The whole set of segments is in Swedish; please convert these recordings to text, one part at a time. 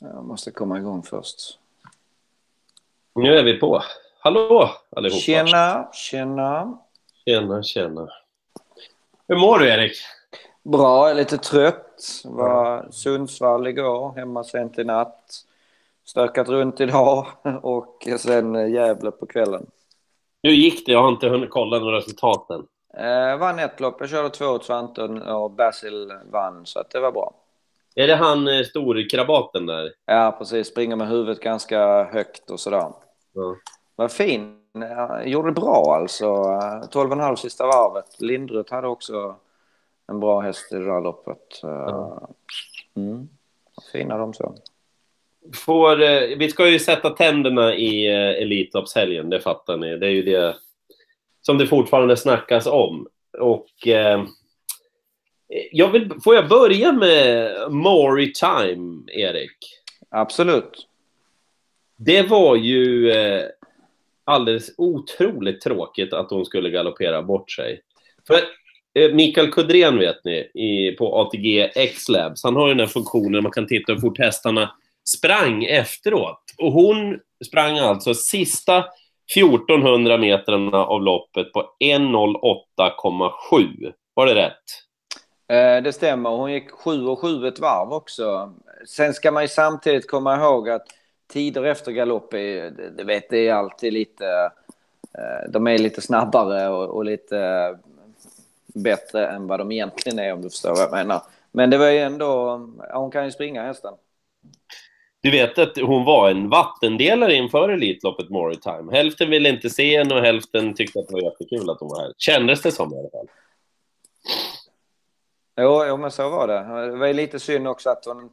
Jag måste komma igång först. Nu är vi på. Hallå allihopa! Tjena, tjena. Tjena, tjena. Hur mår du Erik? Bra, jag är lite trött. Var Sundsvall igår, hemma sent i natt. Stökat runt idag och sen Gävle på kvällen. Hur gick det? Jag har inte hunnit kolla några resultat än. Eh, vann ett lopp, jag körde två åt Svante och Basil vann, så det var bra. Är det han eh, storkrabaten där? Ja, precis. Springer med huvudet ganska högt och sådär. Ja. Vad fin. Gjorde det bra alltså. 12,5 sista varvet. Lindrut hade också en bra häst i det där loppet. Ja. Mm. Fina de så. Får, eh, vi ska ju sätta tänderna i eh, Elitloppshelgen, det fattar ni. Det är ju det som det fortfarande snackas om. Och eh, jag vill, får jag börja med Maury Time, Erik? Absolut. Det var ju eh, alldeles otroligt tråkigt att hon skulle galoppera bort sig. För eh, Mikael Kudren vet ni, i, på ATG X-Labs, han har ju den här funktionen man kan titta hur fort hästarna sprang efteråt. Och hon sprang alltså sista 1400 metrarna av loppet på 1.08,7. Var det rätt? Eh, det stämmer. Hon gick 7 och 7 ett varv också. Sen ska man ju samtidigt komma ihåg att tider efter galopp är, det- vet, det är alltid lite... Eh, de är lite snabbare och, och lite bättre än vad de egentligen är om du förstår vad jag menar. Men det var ju ändå... Hon kan ju springa hästen. Du vet att hon var en vattendelare inför Elitloppet Moritime. Hälften ville inte se henne och hälften tyckte att det var jättekul att hon var här. Kändes det som i alla fall. Jo, jo, men så var det. Det var lite synd också att hon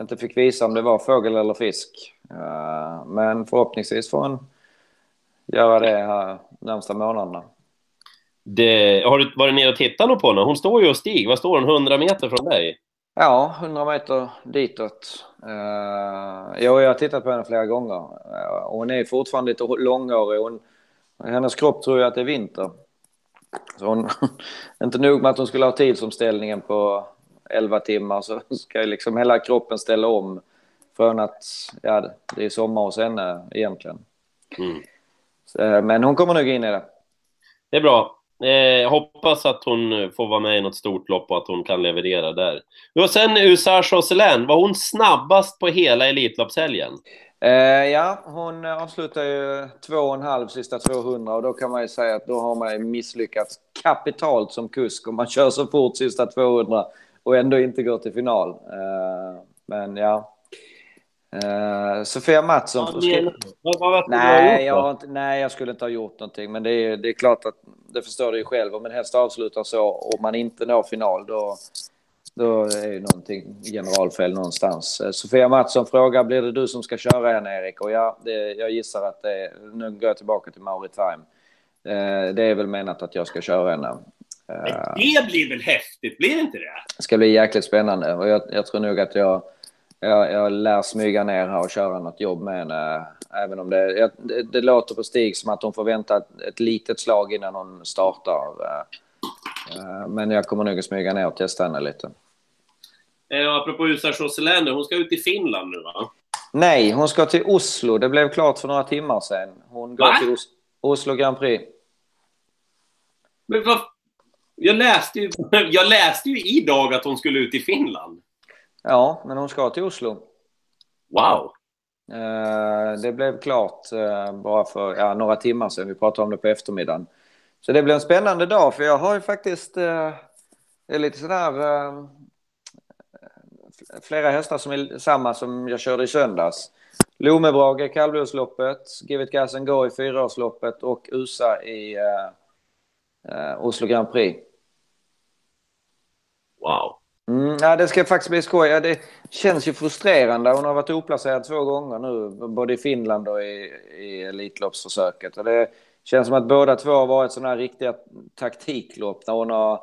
inte fick visa om det var fågel eller fisk. Eh, Men förhoppningsvis får hon göra det här närmsta månaderna. Det, har du varit nere och tittat något på henne? Hon står ju och stig. Vad står hon? 100 meter från dig? Ja, 100 meter ditåt. Uh, jo, jag har tittat på henne flera gånger. Uh, hon är fortfarande lite långårig. Hon, hennes kropp tror jag att det är vinter. Så hon, inte nog med att hon skulle ha tidsomställningen på 11 timmar så ska ju liksom hela kroppen ställa om från att ja, det är sommar hos henne egentligen. Mm. Så, eh, men hon kommer nog in i det. Det är bra. Eh, hoppas att hon får vara med i något stort lopp och att hon kan leverera där. Och sen USA Josselin, var hon snabbast på hela Elitloppshelgen? Eh, ja, hon avslutar ju två och en halv sista 200 och då kan man ju säga att då har man misslyckats kapitalt som kusk om man kör så fort sista 200 och ändå inte går till final. Eh, men ja. Eh, Sofia Mattsson... Vad, vad Nej, jag inte, nej, jag skulle inte ha gjort någonting. Men det är, det är klart att det förstår du ju själv. Om en häst avslutar så och man inte når final då, då är det någonting generalfel någonstans. Eh, Sofia Mattsson frågar, blir det du som ska köra henne Erik? Och ja, det, jag gissar att det Nu går jag tillbaka till Mauri Time. Eh, det är väl menat att jag ska köra henne. Eh, Men det blir väl häftigt, blir det inte det? det ska bli jäkligt spännande. Och jag, jag tror nog att jag, jag, jag lär smyga ner här och köra något jobb med henne. Även om det, jag, det, det låter på Stig som att hon får vänta ett, ett litet slag innan hon startar. Eh, eh, Men jag kommer nog att smyga ner och testa henne lite. Eh, apropå USA Josselin, hon ska ut i Finland nu va? Nej, hon ska till Oslo. Det blev klart för några timmar sedan. Hon går Va? till Os- Oslo Grand Prix. Men vad... Jag läste, ju, jag läste ju idag att hon skulle ut i Finland. Ja, men hon ska till Oslo. Wow! Eh, Det blev klart eh, bara för ja, några timmar sedan. Vi pratade om det på eftermiddagen. Så det blir en spännande dag för jag har ju faktiskt eh, det är lite sådär flera hästar som är samma som jag körde i söndags. Lomebrage, kallblodsloppet, Give it gas and go i fyraårsloppet och USA i eh, Oslo Grand Prix. Wow! Mm, ja, det ska faktiskt bli skoj. Ja, det känns ju frustrerande. Hon har varit oplacerad två gånger nu, både i Finland och i, i Elitloppsförsöket. Och det känns som att båda två har varit sådana här riktiga taktiklopp. Där hon, har,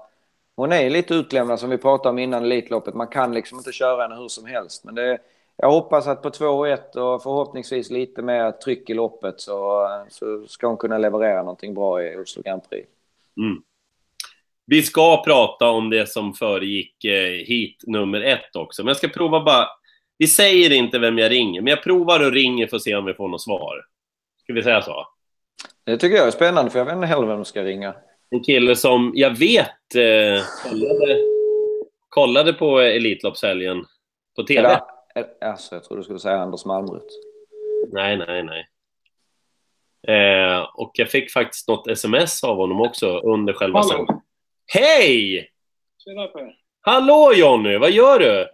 hon är lite utlämnad som vi pratade om innan Elitloppet. Man kan liksom inte köra henne hur som helst. Men det, jag hoppas att på 2-1 och förhoppningsvis lite mer tryck i loppet så, så ska hon kunna leverera någonting bra i Oslo Grand Prix. Mm. Vi ska prata om det som föregick eh, hit nummer ett också, men jag ska prova bara... Vi säger inte vem jag ringer, men jag provar och ringer för att se om vi får något svar. Ska vi säga så? Det tycker jag är spännande, för jag vet inte heller vem som ska ringa. En kille som jag vet eh, kollade, kollade på Elitloppshelgen på TV. Eller, eh, alltså, jag trodde du skulle säga Anders Malmrot. Nej, nej, nej. Eh, och jag fick faktiskt något sms av honom också under själva Hallå. sändningen. Hej! Tjena Per. Hallå Jonny, vad gör du?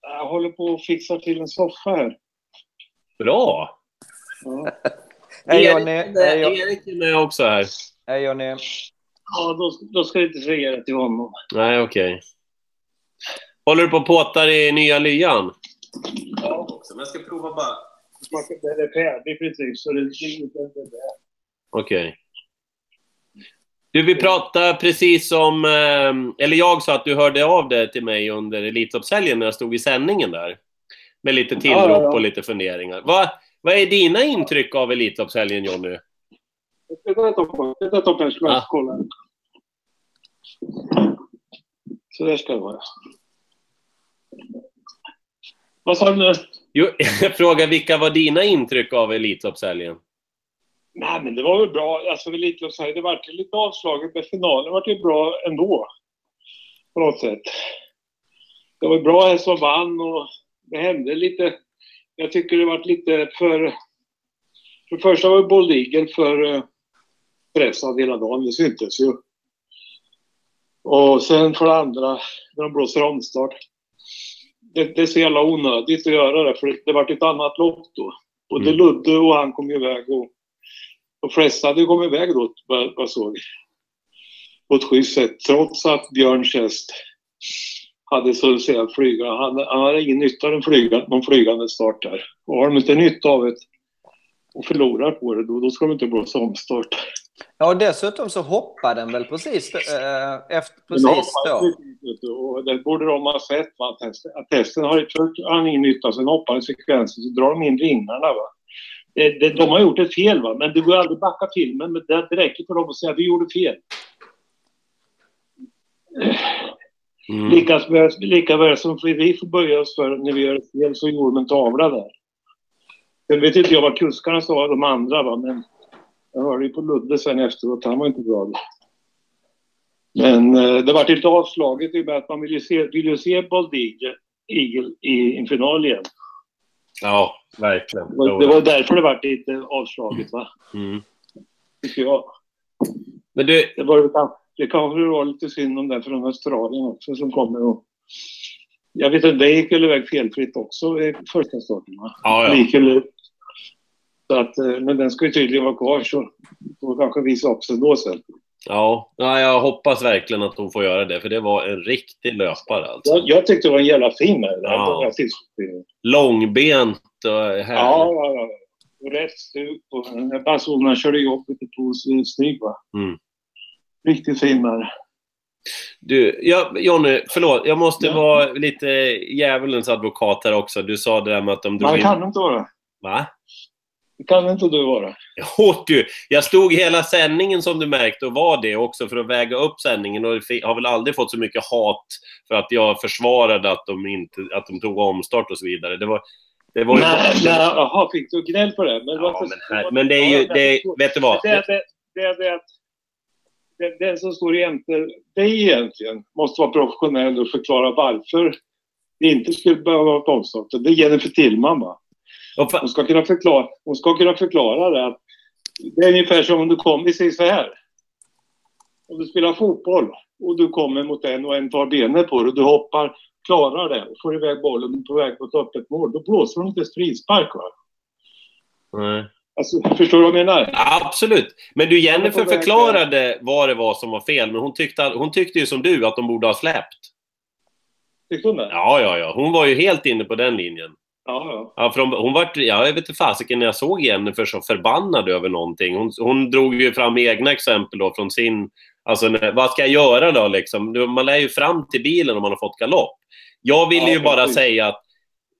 Jag håller på att fixa till en soffa här. Bra! Ja, Hej Erik, Jonny! Erik är med också här. Hej Jonny! Ja då, då ska jag inte säga det till honom. Nej, okej. Håller du på och påtar i nya lyan? Ja, Men jag ska prova bara. det är färdigt precis. Så det är inte. Okej. Du, vi pratade precis om... eh, Eller jag sa att du hörde av dig till mig under Elitloppshelgen när jag stod i sändningen där. Med lite tillrop Ja, ja, ja. och lite funderingar. Vad, vad är dina intryck av Elitloppshelgen, Jonny? Vänta ett tag. Vänta ett tag ska jag Ja. kolla. Så där ska det vara. Vad sa du nu? Jo, jag frågar vilka var dina intryck av Elitloppshelgen? Nej, men det var väl bra. Alltså, Elitloppshelgen, det vart ju lite avslaget, men finalen vart ju bra ändå. På något sätt. Det var bra häst som vann och det hände lite. Jag tycker det vart lite för... För det första var Bold Eagle för eh, pressad hela dagen. Det syntes ju. Och sen för det andra, när de blåser omstart. Det, det är så jävla onödigt att göra det, för det, vart ett annat lopp då. Både Mm. Ludde och han kom iväg och de flesta hade kommit iväg då, vad vad jag såg. På ett schysst sätt, trots att Björns häst hade så att säga flyga. Han, han hade ingen nytta av en flyga, någon flygande start där. Och har de inte nytta av det och förlorar på det, då, då ska de inte blåsa omstart. Ja, och dessutom så hoppade den väl precis, eh, efter, precis då. Och det borde de ha sett, va? Att hästen har inte han ingen nytta. Sen hoppar i sekvensen så drar de in ringarna. Va? Det, det, de har gjort ett fel, va? men det går aldrig att backa filmen. Men det, räcker för dem att säga att vi gjorde fel. Mm. Lika, lika väl som vi får böja oss för när vi gör ett fel så gjorde de en tavla där. Sen vet inte jag vad kuskarna sa, de andra, va? men jag hörde ju på Ludde sen efteråt, han var inte glad. Men eh, det var lite avslaget i och med att man ville se, ville se Bold Eagle, i en final igen. Ja, verkligen. Det var, det var därför det var lite avslaget, va? Mm. tycker jag. Men du, Det, var, det kan- det kanske var lite synd om den från Australien också som kommer och... Jag vet inte, det gick väl iväg felfritt också i första starten, va? ja, ja. Lik eller... Så att, eh, men den ska ju tydligen vara kvar så får kanske visa upp sig då sen. Ja, ja, jag hoppas verkligen att hon får göra det, för det var en riktig löpare alltså. Jag, jag tyckte det var en jävla fin med det. Ja. den här. Långbent och härligt. Ja, ja, ja. Och rätt stuk och jag bara såg när han körde jobbet på så snygg va. Mm. Riktigt fin med det. Du, ja, Jonny, förlåt. Jag måste Ja. vara lite djävulens advokat här också. Du sa det där med att de drog Man in... kan inte vara. Va? Det kan inte du vara. Jo, du. Jag stod hela sändningen som du märkte och var det också för att väga upp sändningen och har väl aldrig fått så mycket hat för att jag försvarade att de, inte, att de tog omstart och så vidare. Det var... Det var ju... Nej, nej, jaha, fick du gnäll på det? Men, Ja, varför- men, här, men det är ju... Det vet du vad? Det, det, det, det det, den som står jämte dig egentligen måste vara professionell och förklara varför det inte skulle behöva vara ett omstart. Det är Jennifer Tillman va? Hon ska kunna förklara, hon ska kunna förklara det. Att det är ungefär som om du kommer, vi säger så här. Om du spelar fotboll och du kommer mot en och en tar benet på dig och du hoppar, klarar det och får iväg bollen på väg mot öppet mål. Då blåser de inte frispark va? Nej. Alltså, förstår du vad jag menar? Ja, absolut. Men du, Jennifer förklarade vad det var som var fel, men hon tyckte, hon tyckte ju som du att de borde ha släppt. Tyckte hon det? Ja, ja, ja. Hon var ju helt inne på den linjen. Ja, ja. Ja, för hon, hon var, ja, jag vet inte fasiken när jag såg Jennifer så förbannad över någonting. Hon, hon drog ju fram egna exempel då från sin... Alltså, när, vad ska jag göra då liksom? Man lär ju fram till bilen om man har fått galopp. Jag ville Ja, ju bara precis. säga att...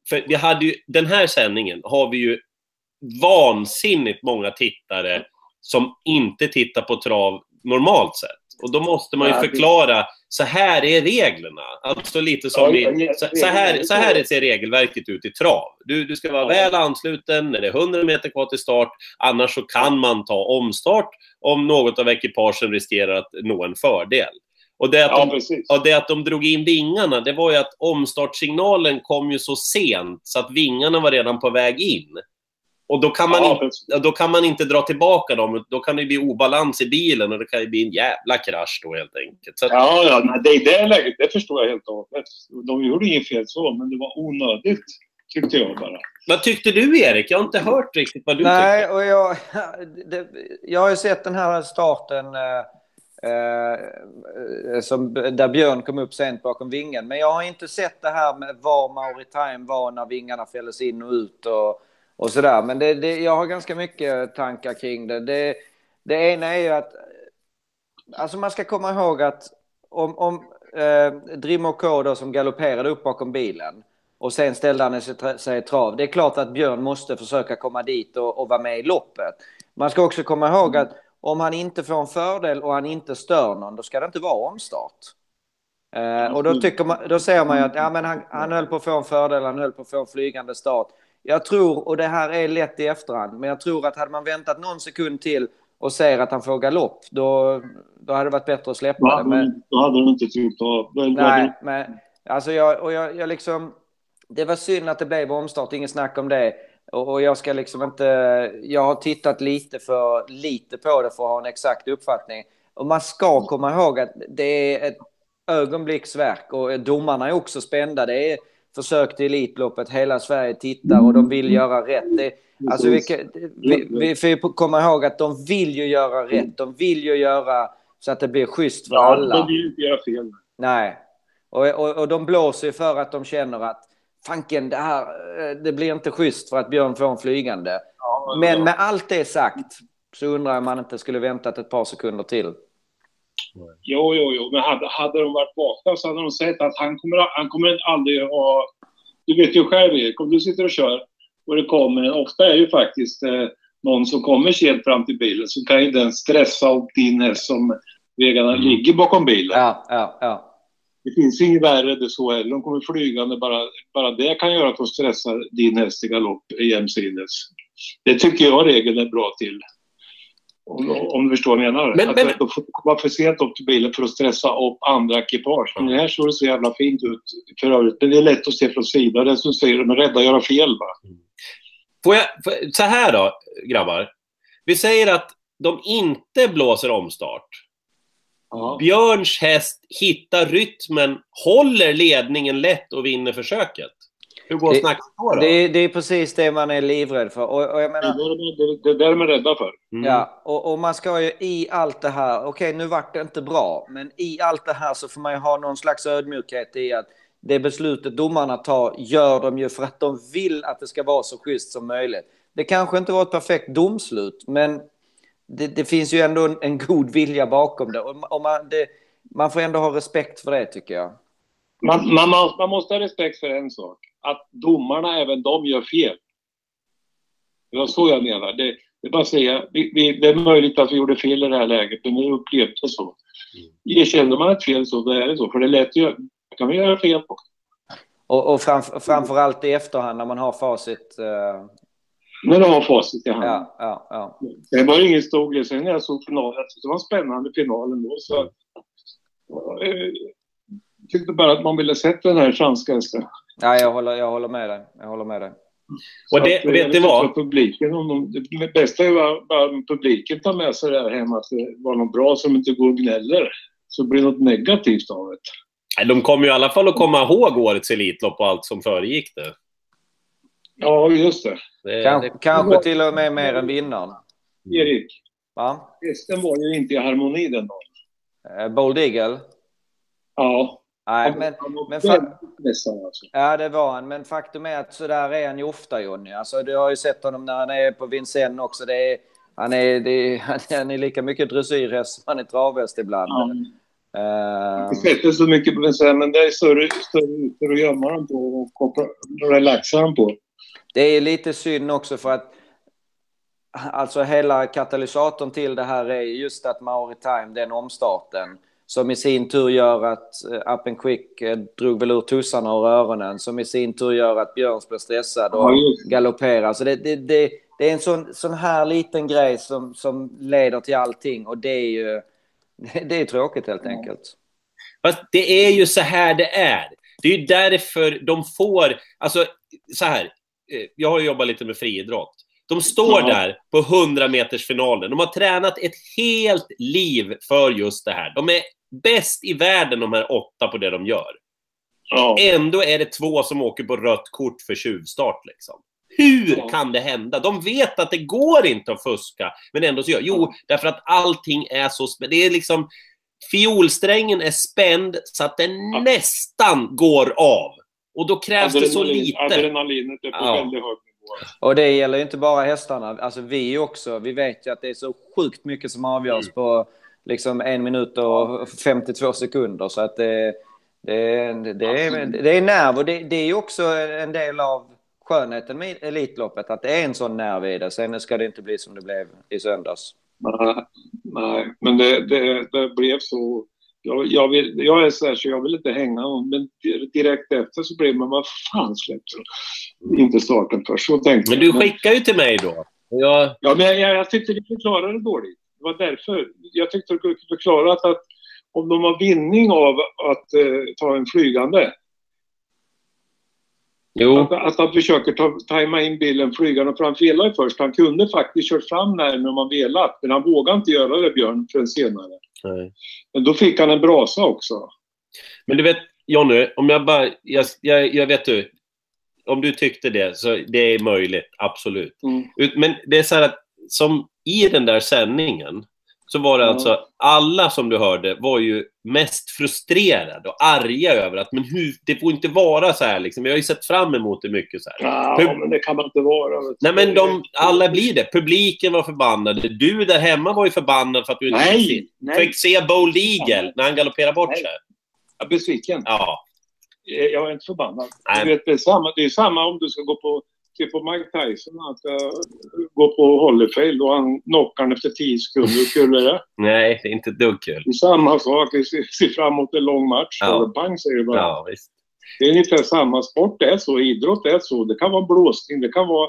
För vi hade ju, den här sändningen har vi ju vansinnigt många tittare som inte tittar på trav normalt sett. Och då måste man ju förklara, så här är reglerna. Alltså lite som i, så, så, här, så här ser regelverket ut i trav. Du, du ska vara väl ansluten när det är 100 meter kvar till start. Annars så kan man ta omstart om något av ekipagen riskerar att nå en fördel. Och det att de. Ja, det att de drog in vingarna, det var ju att omstartsignalen kom ju så sent så att vingarna var redan på väg in. Och då kan man, Ja, inte, då kan man inte dra tillbaka dem. Då kan det bli obalans i bilen och det kan ju bli en jävla krasch då helt enkelt. Så att, Ja, ja, nej, det i det läget, det förstår jag helt och hållet. De gjorde inget fel så, men det var onödigt, tyckte jag bara. Vad tyckte du Erik? Jag har inte hört riktigt vad du Nej, tyckte. och jag, det, jag har ju sett den här starten eh, eh, som, där Björn kom upp sent bakom vingen. Men jag har inte sett det här med var Mauritius var när vingarna fälldes in och ut och, och sådär. Men det, det, jag har ganska mycket tankar kring det. Det, det ena är ju att alltså man ska komma ihåg att om, om eh, Drimmo K då som galopperade upp bakom bilen och sen ställde han sig, i trav. Det är klart att Björn måste försöka komma dit och, och vara med i loppet. Man ska också komma ihåg att om han inte får en fördel och han inte stör någon, då ska det inte vara omstart. Eh, och då, tycker man, då säger man ju att ja, men han, han höll på att få en fördel, han höll på att få en flygande start. Jag tror, och det här är lätt i efterhand, men jag tror att hade man väntat någon sekund till och ser att han får galopp, då, då hade det varit bättre att släppa Då det. Men, då hade de inte tryckt av. Då- då Nej, men alltså jag, och jag, jag liksom... Det var synd att det blev omstart, inget snack om det. Och, och jag ska liksom inte... Jag har tittat lite för lite på det för att ha en exakt uppfattning. Och man ska komma ihåg att det är ett ögonblicksverk och domarna är också spända. Det är försök till Elitloppet, hela Sverige tittar och de vill göra rätt. Det, alltså vi, vi, vi får ju komma ihåg att de vill ju göra rätt. De vill ju göra så att det blir schysst för Ja, alla. de vill inte göra fel. Nej. Och, och, och de blåser ju för att de känner att fanken, det här eh, det blir inte schysst för att Björn får en flygande. Ja, Men ja. med allt det sagt så undrar jag om man inte skulle väntat ett par sekunder till. Jo, jo, jo. Men hade, hade de varit vakna så hade de sett att han kommer, han kommer aldrig ha... Du vet ju själv, Erik, om du sitter och kör och det kommer. Ofta är ju faktiskt eh, någon som kommer sent fram till bilen så kan ju den stressa upp din häst som vägarna ligger bakom bilen. Ja, ja, ja. Det finns inget värre det så heller. De kommer flygande. Bara, bara det kan göra att de stressar din häst i galopp jämsides. Det tycker jag regeln är bra till. Om, om du förstår vad jag menar. Men- att men- komma för sent upp till bilen för att stressa upp andra ekipage. Men här såg det så jävla fint ut för övrigt. Men det är lätt att se från sidan. Det är som säger, de är rädda att göra fel. Va? Får jag, så här då, grabbar. Vi säger att de inte blåser omstart. Ja. Björns häst hittar rytmen, håller ledningen lätt och vinner försöket. Hur går Det- snacket då? då? Det, är- det är precis det man är livrädd för. Och, och jag Det, menar, är- det, det, det är de är rädda för. Mm. Ja, och, och man ska ju i allt det här, okej nu vart det inte bra, men i allt det här så får man ju ha någon slags ödmjukhet i att det beslutet domarna tar gör de ju för att de vill att det ska vara så schysst som möjligt. Det kanske inte var ett perfekt domslut, men det, det finns ju ändå en, en god vilja bakom det. Och, och man, det. man får ändå ha respekt för det tycker jag. Man, man, man, man måste ha respekt för en sak. Att domarna, även de, gör fel. Det var så jag menar. Det, det är bara att säga, vi, vi, det är möjligt att vi gjorde fel i det här läget, men vi upplevde det så. Erkänner man ett fel så, då är det så. För det är lätt att kan vi göra fel på. Och, och framf, framförallt i efterhand när man har facit. eh, När de har facit i hand. ja, ja, ja. Det var ingen stor grej. Sen när jag såg finalen, det var en spännande final ändå. Så, eh, jag tyckte bara att man ville sett den här franska hästen. ja jag, håller, jag håller med dig. Jag håller med dig. Och det- att, vet eh, ni vad? för Publiken, om de, det bästa är bara- om publiken tar med sig det här hem att det var något bra som inte går och gnäller. Så blir det något negativt av det. Nej, De kommer ju i alla fall att komma ihåg årets Elitlopp och allt som föregick det. Ja, just det. det, Kanske, det kanske till och med mer än vinnaren. Erik, Va? hästen var ju inte i harmoni den dagen. Eh, Bold Eagle? Ja. Nej, men, men ledsen alltså. ja, det var han. Men faktum är att så där är han ju ofta, Jonny. Alltså, du har ju sett honom när han är på Vincennes också. Det är, han, är, det är, han är lika mycket dressyrhäst som han är travhäst ibland. Ja. Eh, Jag har inte sett det så mycket på Vincennes, men det är större, större ytor att gömma dem på och koppla, relaxa dem på. det är lite synd också för att alltså hela katalysatorn till det här är just att Mauri Time, den omstarten, som i sin tur gör att uh, Up and Quick uh, drog väl ur tussarna ur öronen, som i sin tur gör att Björns blir stressad och galopperar. Så det, det, det, det är en sån, sån här liten grej som, som leder till allting och det är ju det är tråkigt helt enkelt. Fast det är ju så här det är. Det är ju därför de får... Alltså, så här. eh, Jag har jobbat lite med friidrott. De står Ja. där på 100 meters finalen. De har tränat ett helt liv för just det här. De är bäst i världen, de här åtta, på det de gör. Ja. Ändå är det två som åker på rött kort för tjuvstart. Liksom. Hur Ja. kan det hända? De vet att det går inte att fuska, men ändå så gör Jo, därför att allting är så. Det är liksom... Fiolsträngen är spänd så att den nästan går av. Och då krävs det så lite. Adrenalinet är på väldigt hög. Och det gäller ju inte bara hästarna. Alltså vi också. Vi vet ju att det är så sjukt mycket som avgörs på liksom en minut och 52 sekunder. Så att det, det, det, är, det är nerv och det, det är ju också en del av skönheten med Elitloppet. Att det är en sån nerv i det. Sen ska det inte bli som det blev i söndags. Nej, nej, men det, det, det blev så. Jag, jag, vill, jag är så här så jag vill inte hänga någon, men di- direkt efter så blev man, vad fan släppte de inte starten först? Så tänkte Men du skickar ju till mig då. Jag, Ja, men jag, jag, tyckte du förklarade dåligt. Det var därför. Jag tyckte du förklarat att om de har vinning av att eh, ta en flygande, jo, att, att han försöker ta, tajma in bilen flygande, för han felade först. Han kunde faktiskt kört fram närmare om han velat, men han vågade inte göra det, Björn, förrän senare. nej. Men då fick han en brasa också. Men du vet, Jonny, om jag bara... Jag, jag, jag vet du. Om du tyckte det, så det är möjligt. Absolut. Mm. Men det är så här att som i den där sändningen så var det Ja. alltså alla som du hörde var ju mest frustrerade och arga över att men hur, det får inte vara så här liksom. Vi har ju sett fram emot det mycket så här. Ja, Hur- men det kan man inte vara. Nej men de, alla blir det. Publiken var förbannad. Du där hemma var ju förbannad för att du inte fick se, Nej, nej. fick se Bold Eagle när han galopperade bort Nej. sig. Jag är besviken. Ja. Jag är inte förbannad. Nej. Du vet, det, är samma, det är samma om du ska gå på, på Mike Tyson. Han ska gå på Holyfield och han knockar efter 10 sekunder. Hur kul är det? Nej, det är inte dugg kul. Det är samma sak. Vi ser, fram emot en lång match. Ja. Och pang säger det bara. Ja, visst. Det är ungefär samma sport. Det är så. Idrott är så. Det kan vara blåsning. Det kan vara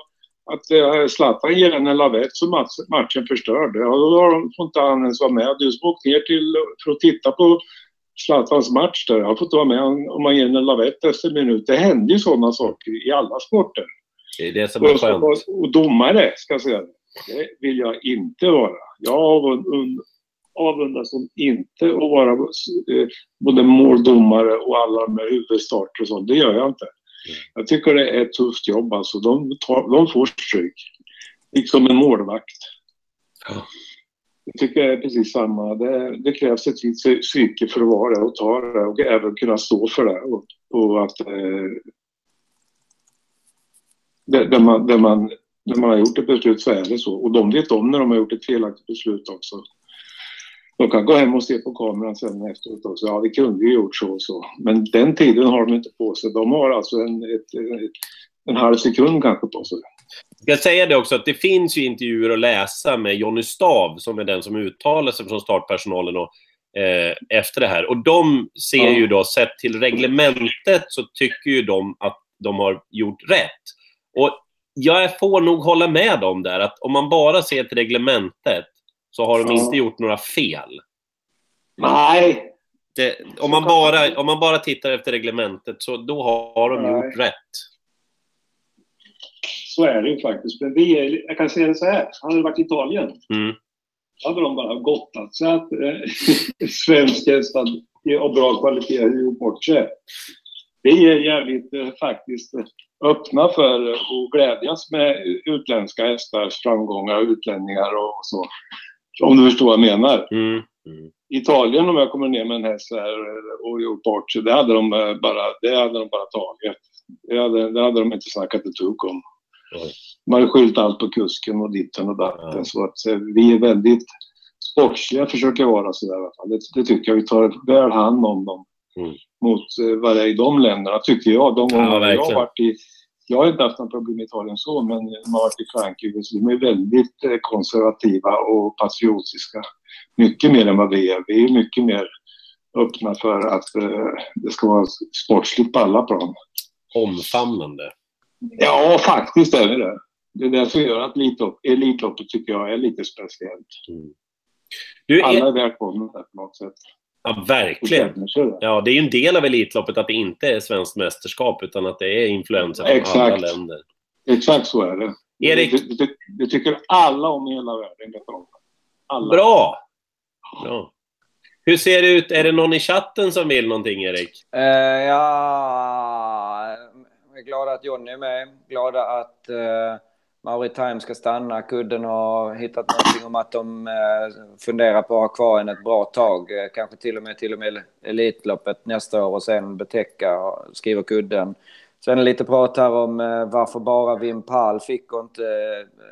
att eh, Zlatan ger en lavett så match, matchen förstörd. Ja, då har de- får inte han ens vara med. Du som åkt ner till, för att titta på Zlatans match där. Han får inte vara med om man ger en lavett efter en minut. Det händer ju sådana saker i alla sporter. Det är det som är skönt. och, och domare, ska jag säga. Det vill jag inte vara. Jag avund- avundas som inte att vara eh, både måldomare och alla här huvudstarter och sånt. Det gör jag inte. Jag tycker det är ett tufft jobb alltså. De, tar, de får stryk. Liksom en målvakt. Ja. Jag tycker det är precis samma. Det, det krävs ett visst psyke för att vara det och ta det och även kunna stå för det. Och, och att eh, där, där, man, där, man, när man har gjort ett beslut så är det så. Och de vet om när de har gjort ett felaktigt beslut också. De kan gå hem och se på kameran sen efteråt också. Ja, vi kunde ju gjort så och så. Men den tiden har de inte på sig. De har alltså en, ett, en halv sekund kanske på sig. Jag ska säga det också att det finns ju intervjuer att läsa med Jonny Stav som är den som uttalar sig från startpersonalen och, eh, efter det här. Och de ser Ja. ju då, sett till reglementet, så tycker ju de att de har gjort rätt. Och jag får nog hålla med dem där, att om man bara ser till reglementet så har de inte gjort några fel. Nej! Det, om, man bara, om man bara tittar efter reglementet, så då har de Nej. gjort rätt. Så är det ju faktiskt. Men vi är, jag kan säga det så här. Hade det varit Italien Mm. hade de bara gottat sig att eh, svensk häst av bra kvalitet hade gjort bort sig. Vi är jävligt eh, faktiskt eh, öppna för att glädjas med utländska hästars framgångar, utlänningar och så. Om du förstår vad jag menar. Mm. Mm. Italien om jag kommer ner med en häst och gjort bort sig, det hade de bara, det hade de bara tagit. Det hade, det hade de inte snackat ett dugg om. Oj. Man har skyllt allt på kusken och ditten och datten. Ja. Så att eh, vi är väldigt sportsliga, försöker vara så där i alla fall. Det, det tycker jag. Vi tar väl hand om dem. Mm. Mot eh, vad det är i de länderna, tycker jag. De gånger jag har varit i Jag har inte haft några problem i Italien så, men när man har varit i Frankrike så de är väldigt eh, konservativa och patriotiska. Mycket mer än vad vi är. Vi är mycket mer öppna för att eh, det ska vara sportsligt på alla plan. Omfamnande. Ja, faktiskt är det det. Det är det som gör att Elitlopp- Elitloppet tycker jag är lite speciellt. Du, Alla är, är välkomna på något sätt. Ja, verkligen. Ja, det är ju en del av Elitloppet att det inte är svenskt mästerskap utan att det är influenser från Exakt. andra länder. Exakt så är det. Erik- Det, det, det tycker alla om i hela världen. Alla. Bra! Bra. Hur ser det ut? Är det någon i chatten som vill någonting, Erik? Eh, ja, jag är glada att Jonny är med. Glada att uh, Mauri Time ska stanna. Kudden har hittat någonting om att de eh, funderar på att ha kvar henne ett bra tag. Eh, kanske till och med till och med Elitloppet nästa år och sen betäcka, skriver Kudden. Sen lite prat här om eh, varför bara Wim Pall fick och inte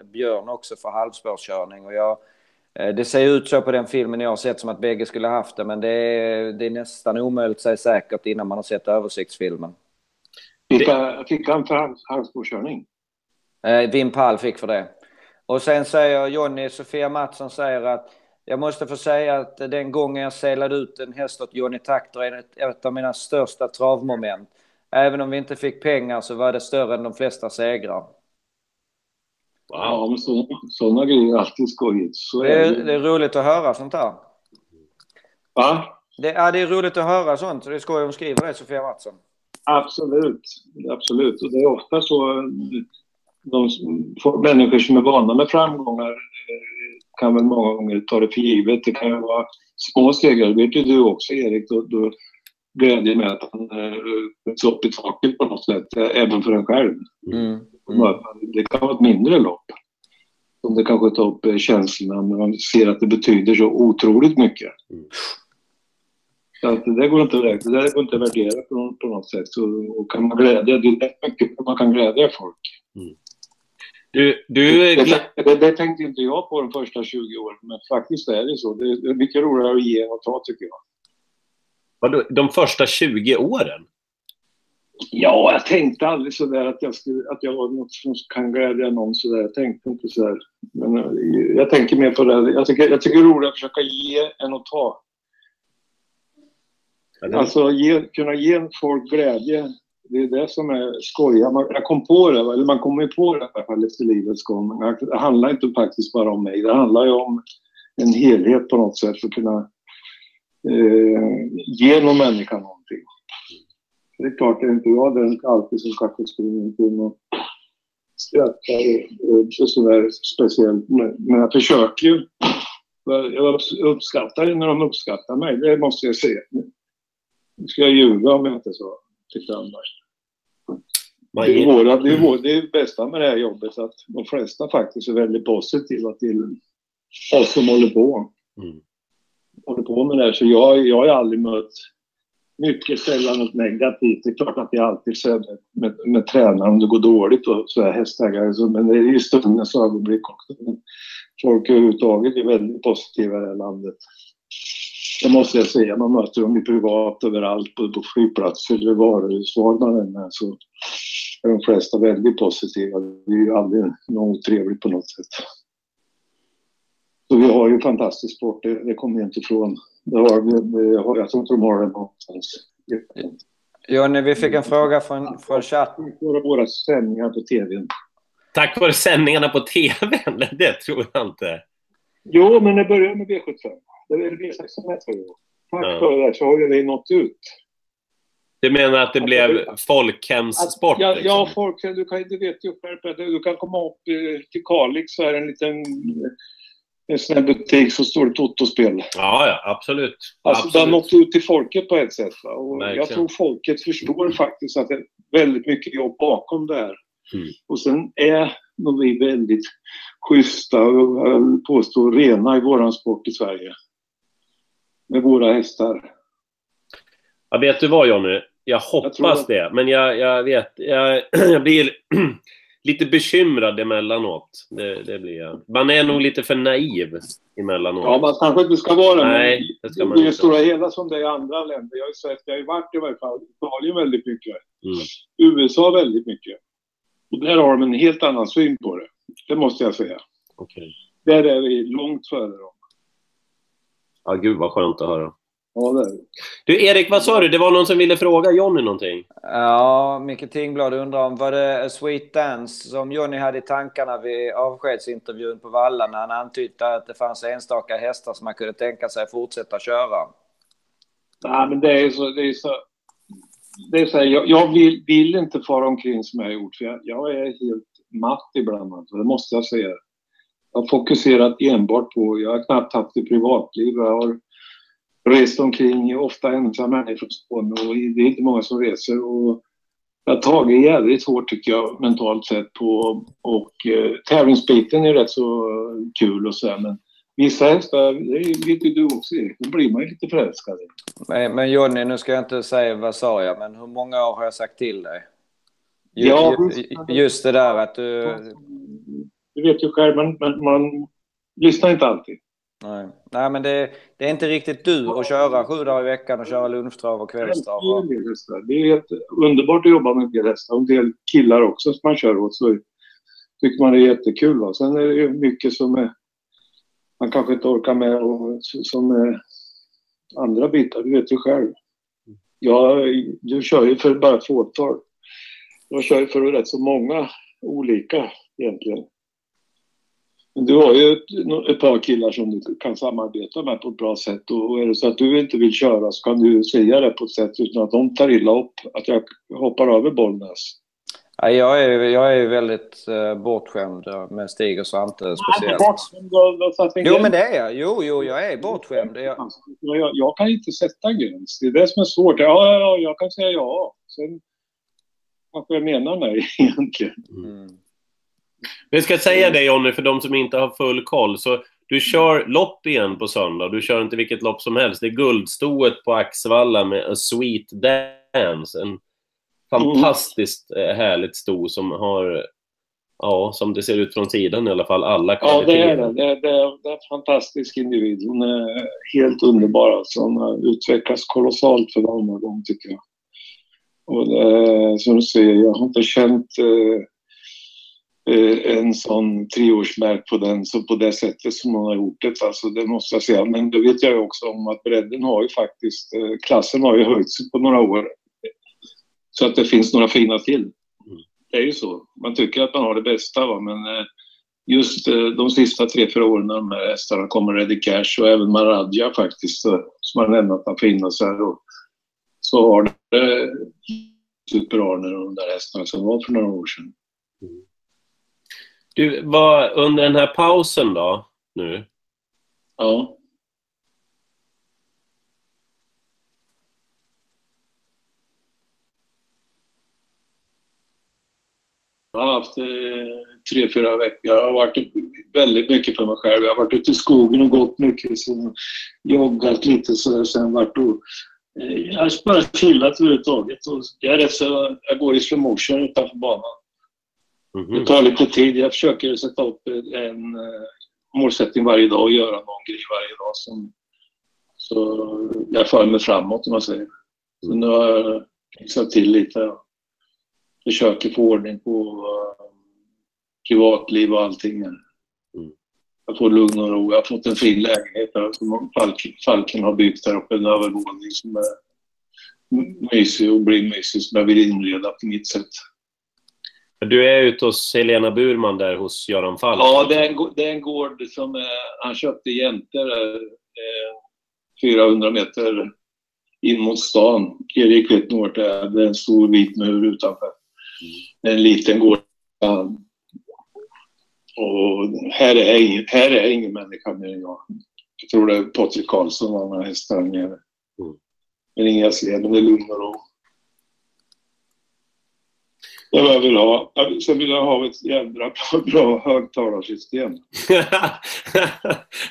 Björn också för halvspårskörning. Och jag, det ser ut så på den filmen jag har sett som att bägge skulle haft det, men det är, det är nästan omöjligt att säga säkert innan man har sett översiktsfilmen. Fick, han- fick han för halvspårskörning? Eh, Wim Pall fick för det. Och sen säger Jonny, Sofia Mattsson säger att jag måste få säga att den gången jag selade ut en häst åt Johnny Takter är ett, ett av mina största travmoment. Även om vi inte fick pengar så var det större än de flesta segrar. Ja, men så, sådana grejer är alltid skojigt. Så Det är det. det är roligt att höra sånt här. Va? Det, ja, det är roligt att höra sånt. så Det är skoj om skriver det, Sofia Mattsson. Absolut. Absolut. Och det är ofta så de människor som är vana med framgångar eh, kan väl många gånger ta det för givet. Det kan ju vara små segrar. Det vet ju du också Erik. Då, då glädje med att han eh, skjuts upp i taket på något sätt. eh, Även för en själv. Mm. Det kan vara ett mindre lopp. Som det kanske tar upp eh, känslorna när man ser att det betyder så otroligt mycket. Mm. Så att det där går inte att det där går inte att värdera på, något- på något sätt. Så, och kan man glädja, det är rätt mycket man kan glädja folk. Du, du Det, det, det tänkte inte jag på de första 20 åren, men faktiskt är det så. Det, det är mycket roligare att ge än att ta tycker jag. vadå, de första 20 åren? Ja, jag tänkte aldrig sådär att jag, skulle, att jag var något som kan glädja någon sådär. Jag tänkte inte sådär. Men eh, jag tänker mer på det. Jag tycker, jag tycker det är roligare att försöka ge än att ta. Alltså ge, kunna ge folk glädje. Det är det som är skojigt. Man, jag kom på det, eller man kommer ju på det i alla fall efter livets gång. Det handlar inte faktiskt bara om mig. Det handlar ju om en helhet på något sätt för att kunna eh, ge någon människa någonting. Det är klart, det är inte jag den alltid som kanske springer omkring och skrattar och sådär speciellt. Men jag försöker ju. Jag uppskattar det när de uppskattar mig, det måste jag säga. Nu ska jag ljuga om jag inte så tyckte man Det är, våra, det, är vår, det är bästa med det här jobbet, att de flesta faktiskt är väldigt positiva till oss som håller på. Mm. Håller på med det här. Så jag, jag har aldrig mött mycket sällan något negativt. Det är klart att det är alltid så med, med, med tränaren om det går dåligt och så här hästägare. Så, men det är ju stundens ögonblick också. Folk överhuvudtaget är väldigt positiva i det här landet. Det måste jag säga. Man möter dem i privat överallt, både på flygplatser eller varuhus, var man än är så är de flesta väldigt positiva. Det är ju aldrig något otrevligt på något sätt. Så vi har ju fantastisk sport, det, det kommer jag inte ifrån. Det har, det har, jag tror inte de har det någonstans. Jonny, vi fick en fråga från, från chatten. Våra, våra sändningar på tv. Tack vare sändningarna på TV? Det tror jag inte. Jo, men det började med V75. Det är V65 tror jag. Tack Ja. vare det så har ju vi nått ut. Du menar att det blev folkhemssport? ja, liksom? ja, folk, du, kan, du vet ju själv att du kan komma upp till Kalix så är det en liten en sån här butik så står det Toto-spel. ja, ja, absolut. Alltså det har absolut. nått ut till folket på ett sätt. Va? Och Verkligen. jag tror folket förstår faktiskt att det är väldigt mycket jobb bakom det här. Mm. Och sen är nog vi väldigt schyssta och jag vill påstå rena i våran sport i Sverige. Med våra hästar. Ja, vet du vad Jonny? Jag hoppas det. Men jag, jag vet, jag, jag blir lite bekymrad emellanåt. Det, det blir jag. Man är nog lite för naiv emellanåt. Ja, man kanske inte ska vara. Nej, det ska man i det stora hela som det är i andra länder. Jag har ju sett, jag har ju varit i varje fall Italien väldigt mycket. Mm. USA väldigt mycket. Och där har de en helt annan syn på det. Det måste jag säga. Okej. Där är vi långt före dem. Ja, gud vad skönt att höra. Ja, det. Du, Erik, vad sa du? Det var någon som ville fråga Jonny någonting? Ja, Micke Tingblad undrar om var det A Sweet Dance som Johnny hade i tankarna vid avskedsintervjun på Valla när han antydde att det fanns enstaka hästar som man kunde tänka sig fortsätta köra? Nej, men det är så... Det är så, det är så här, jag, jag vill, vill inte fara omkring som jag har gjort, för jag, jag är helt matt ibland. Alltså, det måste jag säga. Jag har fokuserat enbart på... Jag har knappt haft ett privatliv. Jag har rest omkring, ofta ensam människa från Skåne och det är inte många som reser. Och jag har tagit jävligt hårt tycker jag mentalt sett på och eh, tävlingsbiten är rätt så kul och så här, men vissa hästar, det vet ju du också Erik, då blir man ju lite förälskad. Men, men Johnny, nu ska jag inte säga vad sa jag, men hur många år har jag sagt till dig? Ju, Ja, just det där att du... Du vet ju själv, men, men man lyssnar inte alltid. Nej, nej men det, det är inte riktigt du att köra sju dagar i veckan och köra lunchtrav och kvällstrav. Det är helt underbart att jobba med en del hästar och en del killar också som man kör åt. Så tycker man det är jättekul. Va? Sen är det mycket som är, man kanske inte orkar med och som andra bitar. Du vet ju själv. Jag, du kör ju för bara ett fåtal. Jag kör ju för rätt så många olika egentligen. Du har ju ett, ett par killar som du kan samarbeta med på ett bra sätt och är det så att du inte vill köra så kan du säga det på ett sätt utan att de tar illa upp att jag hoppar över Bollnäs. Ja, jag, är, jag är väldigt uh, bortskämd eh, med Stig och Svante speciellt. Jo, men det är jag. Jo, jo, jag är bortskämd. Jag, Jag, jag kan inte sätta gräns. Det är det som är svårt. Ja, ja, ja, jag kan säga ja. Sen kanske jag menar nej egentligen. mm. Vi ska säga det Jonny, för de som inte har full koll. Så du kör lopp igen på söndag. Du kör inte vilket lopp som helst. Det är guldstoet på Axevalla med A Sweet Dance. En fantastiskt eh, härligt sto som har, ja, som det ser ut från sidan i alla fall, alla Ja, det är kvaliteter. det. Det är, det, är, det är en fantastisk individ. Hon är helt underbar. Alltså. Hon har utvecklats kolossalt för varje gång, tycker jag. Och det, som du säger, jag har inte känt eh, eh, en sån treårsmärk på den så på det sättet som hon har gjort det. Alltså, det måste jag säga. Men det vet jag ju också om att bredden har ju faktiskt, eh, klassen har ju höjt sig på några år. Så att det finns några fina till. Det är ju så. Man tycker att man har det bästa, va? men eh, just eh, de sista tre, fyra åren när de här hästarna kommer, Ready Cash och även Maradja faktiskt, eh, som har lämnat att finnas här. Och, så har det Super-Arne och de där hästarna som var för några år sedan. Du, var under den här pausen då, nu, Ja. Jag har haft eh, tre, fyra veckor. Jag har varit väldigt mycket för mig själv. Jag har varit ute i skogen och gått mycket. Sen joggat lite så sen varit och eh, jag har bara chillat överhuvudtaget. Och därefter jag går i slow motion utanför banan. Mhm. Det tar lite tid. Jag försöker sätta upp en eh, målsättning varje dag och göra någon grej varje dag. Som, så jag för mig framåt om man säger. Så nu har jag fixat till lite. Försöker få ordning på eh, privatliv och allting. Mm. Jag får lugn och ro. Jag har fått en fin lägenhet där som Falken, Falken har byggt där uppe. En övervåning som är mysig och blir mysig som jag vill inreda på mitt sätt. Du är ute hos Helena Burman där hos Göran Falk. Ja, det är en, det är en gård som eh, han köpte jämte eh, 400 meter in mot stan. Erik vet nog vart det är. Det är en stor vit mur utanför. Är en liten gård. Och här är, ingen, här är ingen människa mer än jag. Jag tror det är Patrik Karlsson och några hästar här nere. Mm. Men inga ser, det är lugn och ro. Det är vad jag vill ha. Jag- Sen vill jag ha ett jävla bra, bra högtalarsystem.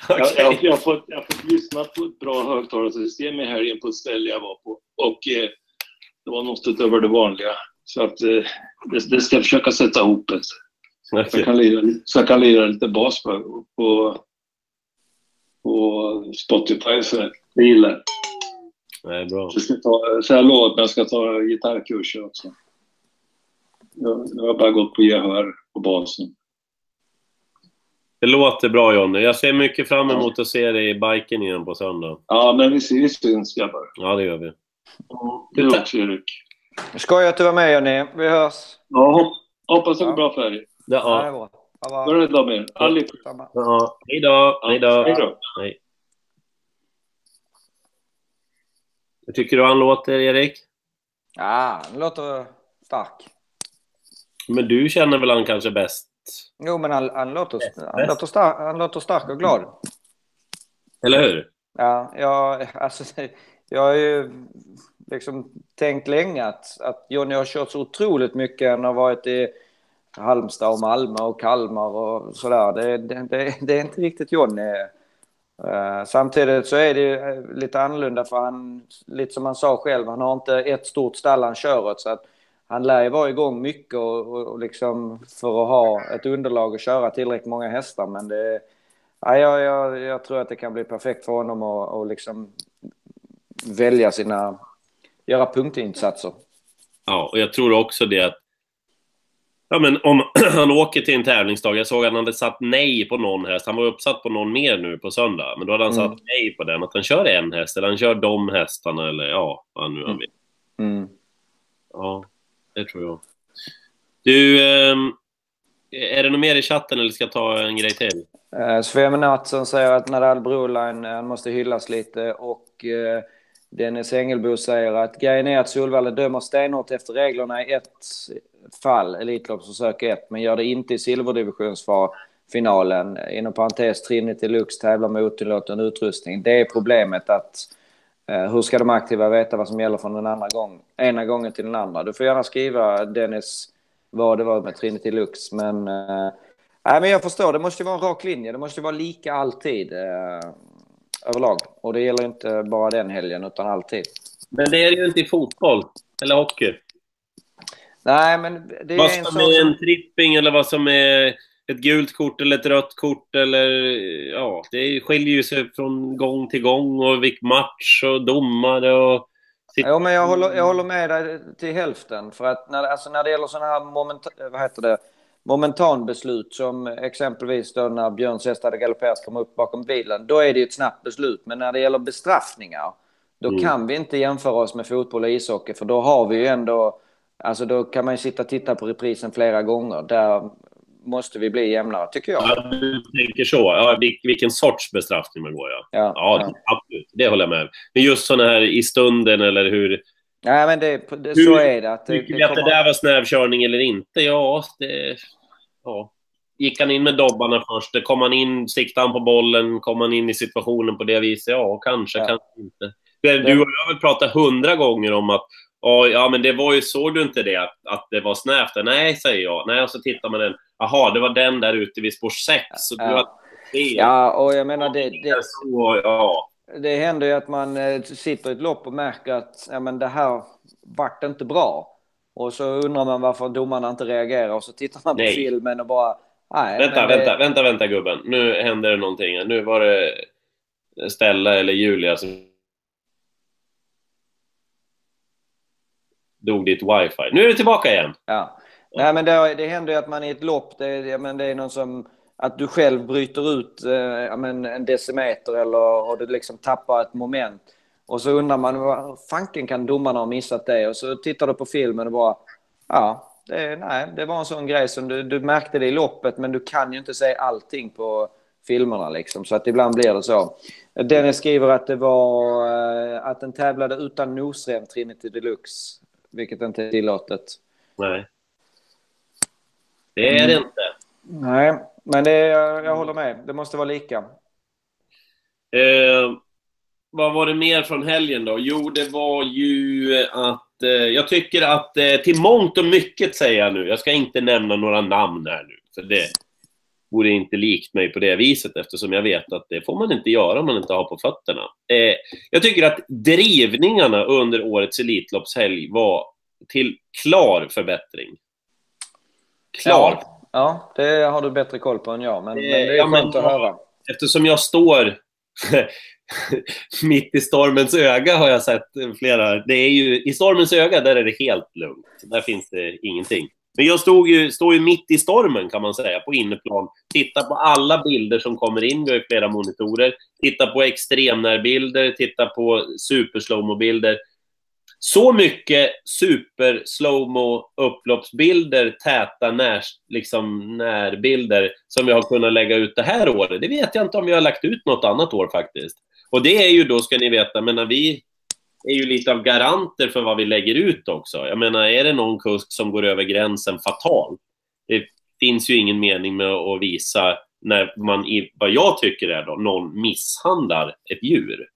Jag, Okej. jag, jag, har fått, jag har fått lyssna på ett bra högtalarsystem i helgen på ett ställe jag var på. Och eh, det var något utöver det vanliga. Så att eh, det, det ska jag försöka sätta ihop ett. Så Okej. jag kan lira, så jag kan lira lite bas på, på, på Spotify. Så det gillar jag. Nej, bra. Så, ska jag ta, så jag lovat mig att jag ska ta gitarrkurser också. Jag, jag har bara gått på gehör på basen. Det låter bra Jonny. Jag ser mycket fram emot att se dig i biken igen på söndag. Ja, men vi, vi syns grabbar. Ja, det gör vi. Du också Erik. Skoj att du var med Jonny. Vi hörs. Ja, hop- hoppas det går bra för er. Ja, det Ja, är bra. Ha Bra dag med er. Allihop. Samma. ja. Hej då. Hej då. Hej då. Hej. Hur tycker du han låter, Erik? Ja, han låter stark. Men du känner väl han kanske bäst? Jo, men han, han, låter, han, låter stark, han låter stark och glad. Eller hur? Ja, jag, alltså, jag har ju liksom tänkt länge att, att Johnny har kört så otroligt mycket. Han har varit i Halmstad och Malmö och Kalmar och sådär. Det, det, det, det är inte riktigt Johnny. Eh, samtidigt så är det eh, lite annorlunda för han, lite som han sa själv, han har inte ett stort stall han kör åt. Så att han lär ju vara igång mycket och, och, och liksom för att ha ett underlag och köra tillräckligt många hästar. Men det, ja, jag, jag, tror att det kan bli perfekt för honom att och liksom välja sina, göra punktinsatser. Ja, och jag tror också det att Ja, men om han åker till en tävlingsdag, jag såg att han hade satt nej på någon häst. Han var uppsatt på någon mer nu på söndag, men då hade han Mm. satt nej på den. Att han kör en häst, eller han kör de hästarna, eller ja, vad nu han Mm. vill. Mm. Ja, det tror jag. Du, ehm, är det något mer i chatten eller ska jag ta en grej till? Eh, Sofia säger att Nadal Broline han måste hyllas lite och eh, Dennis Engelbo säger att grejen är att Solvalla dömer stenhårt efter reglerna i ett fall, Elitloppsförsök 1, men gör det inte i silverdivisionsfinalen. Inom parentes, Trinity Lux tävlar med otillåten utrustning. Det är problemet att hur ska de aktiva veta vad som gäller från den andra gången, ena gången till den andra? Du får gärna skriva Dennis vad det var med Trinity Lux, men eh, Nej, men jag förstår. Det måste ju vara en rak linje. Det måste ju vara lika alltid eh, överlag. Och det gäller inte bara den helgen, utan alltid. Men det är ju inte i fotboll, eller hockey. Nej, men det är Vad en som sak är som... en tripping eller vad som är ett gult kort eller ett rött kort eller ja, det skiljer ju sig från gång till gång och vilk match och domare och... Jo, men jag håller, jag håller med dig till hälften. För att när, alltså när det gäller sådana här moment, vad heter det, momentanbeslut som exempelvis då när Björns häst hade galopperat kom upp bakom bilen, då är det ju ett snabbt beslut. Men när det gäller bestraffningar, då Mm. kan vi inte jämföra oss med fotboll och ishockey, för då har vi ju ändå, alltså då kan man ju sitta och titta på reprisen flera gånger. Där måste vi bli jämnare, tycker jag. Ja, du tänker så. Ja, vil- vilken sorts bestraffning man går, ja. Ja, Ja, ja. absolut. Det håller jag med. Men just sådana här i stunden eller hur... Nej, men det, det, Hur så är det. Att det, Tycker vi att det där var snävkörning eller inte? Ja, det... Ja. Gick han in med dobbarna först? Kom han in, siktade han på bollen? Kom han in i situationen på det viset? Ja, kanske, Ja. kanske inte. Du och jag har väl pratat hundra gånger om att "Ja, ja, men det var ju, såg du inte det? Att, att det var snävt? Nej, säger jag. Nej, och så tittar man den. Jaha, det var den där ute vid spår 6. Så du Ja. har fel. Ja, och jag menar det, det, Så, ja. det händer ju att man eh, sitter i ett lopp och märker att ja, men det här vart inte bra. Och så undrar man varför domarna inte reagerar och så tittar man på Nej. filmen och bara... Nej, Vänta, det- vänta, vänta, vänta gubben. Nu händer det någonting. Nu var det Stella eller Julia som dog ditt wifi. Nu är du tillbaka igen. Ja. Nej, men det, det händer ju att man i ett lopp, det, men det är någon som... Att du själv bryter ut eh, men en decimeter eller och du liksom tappar ett moment. Och så undrar man, vad fanken kan domarna ha missat det? Och så tittar du på filmen och bara... Ja, det, nej, det var en sån grej som du, du märkte det i loppet, men du kan ju inte se allting på filmerna liksom. Så att ibland blir det så. Dennis skriver att det var eh, att den tävlade utan nosrem Trinity Deluxe, vilket inte är tillåtet. Nej. Det är det inte. Nej, men det, jag, jag håller med. Det måste vara lika. Eh, vad var det mer från helgen då? Jo, det var ju att... Eh, jag tycker att eh, till mångt och mycket säger jag nu. Jag ska inte nämna några namn här nu. För det vore inte likt mig på det viset eftersom jag vet att det får man inte göra om man inte har på fötterna. Eh, jag tycker att drivningarna under årets Elitloppshelg var till klar förbättring. Klar. Ja, ja, det har du bättre koll på än jag. Men, men det är ja, men- skönt att höra. eftersom jag står mitt i stormens öga har jag sett flera. Det är ju, I stormens öga där är det helt lugnt. Där finns det ingenting. Men jag stod ju, står ju mitt i stormen kan man säga, på inneplan. Titta på alla bilder som kommer in, vi har ju flera monitorer. Titta på extremnärbilder, titta på superslowmo-bilder. Så mycket super slowmo upploppsbilder, täta när, liksom, närbilder som vi har kunnat lägga ut det här året. Det vet jag inte om vi har lagt ut något annat år faktiskt. Och det är ju då, ska ni veta, men när vi är ju lite av garanter för vad vi lägger ut också. Jag menar, är det någon kusk som går över gränsen fatalt, det finns ju ingen mening med att visa när man, vad jag tycker är då, någon misshandlar ett djur.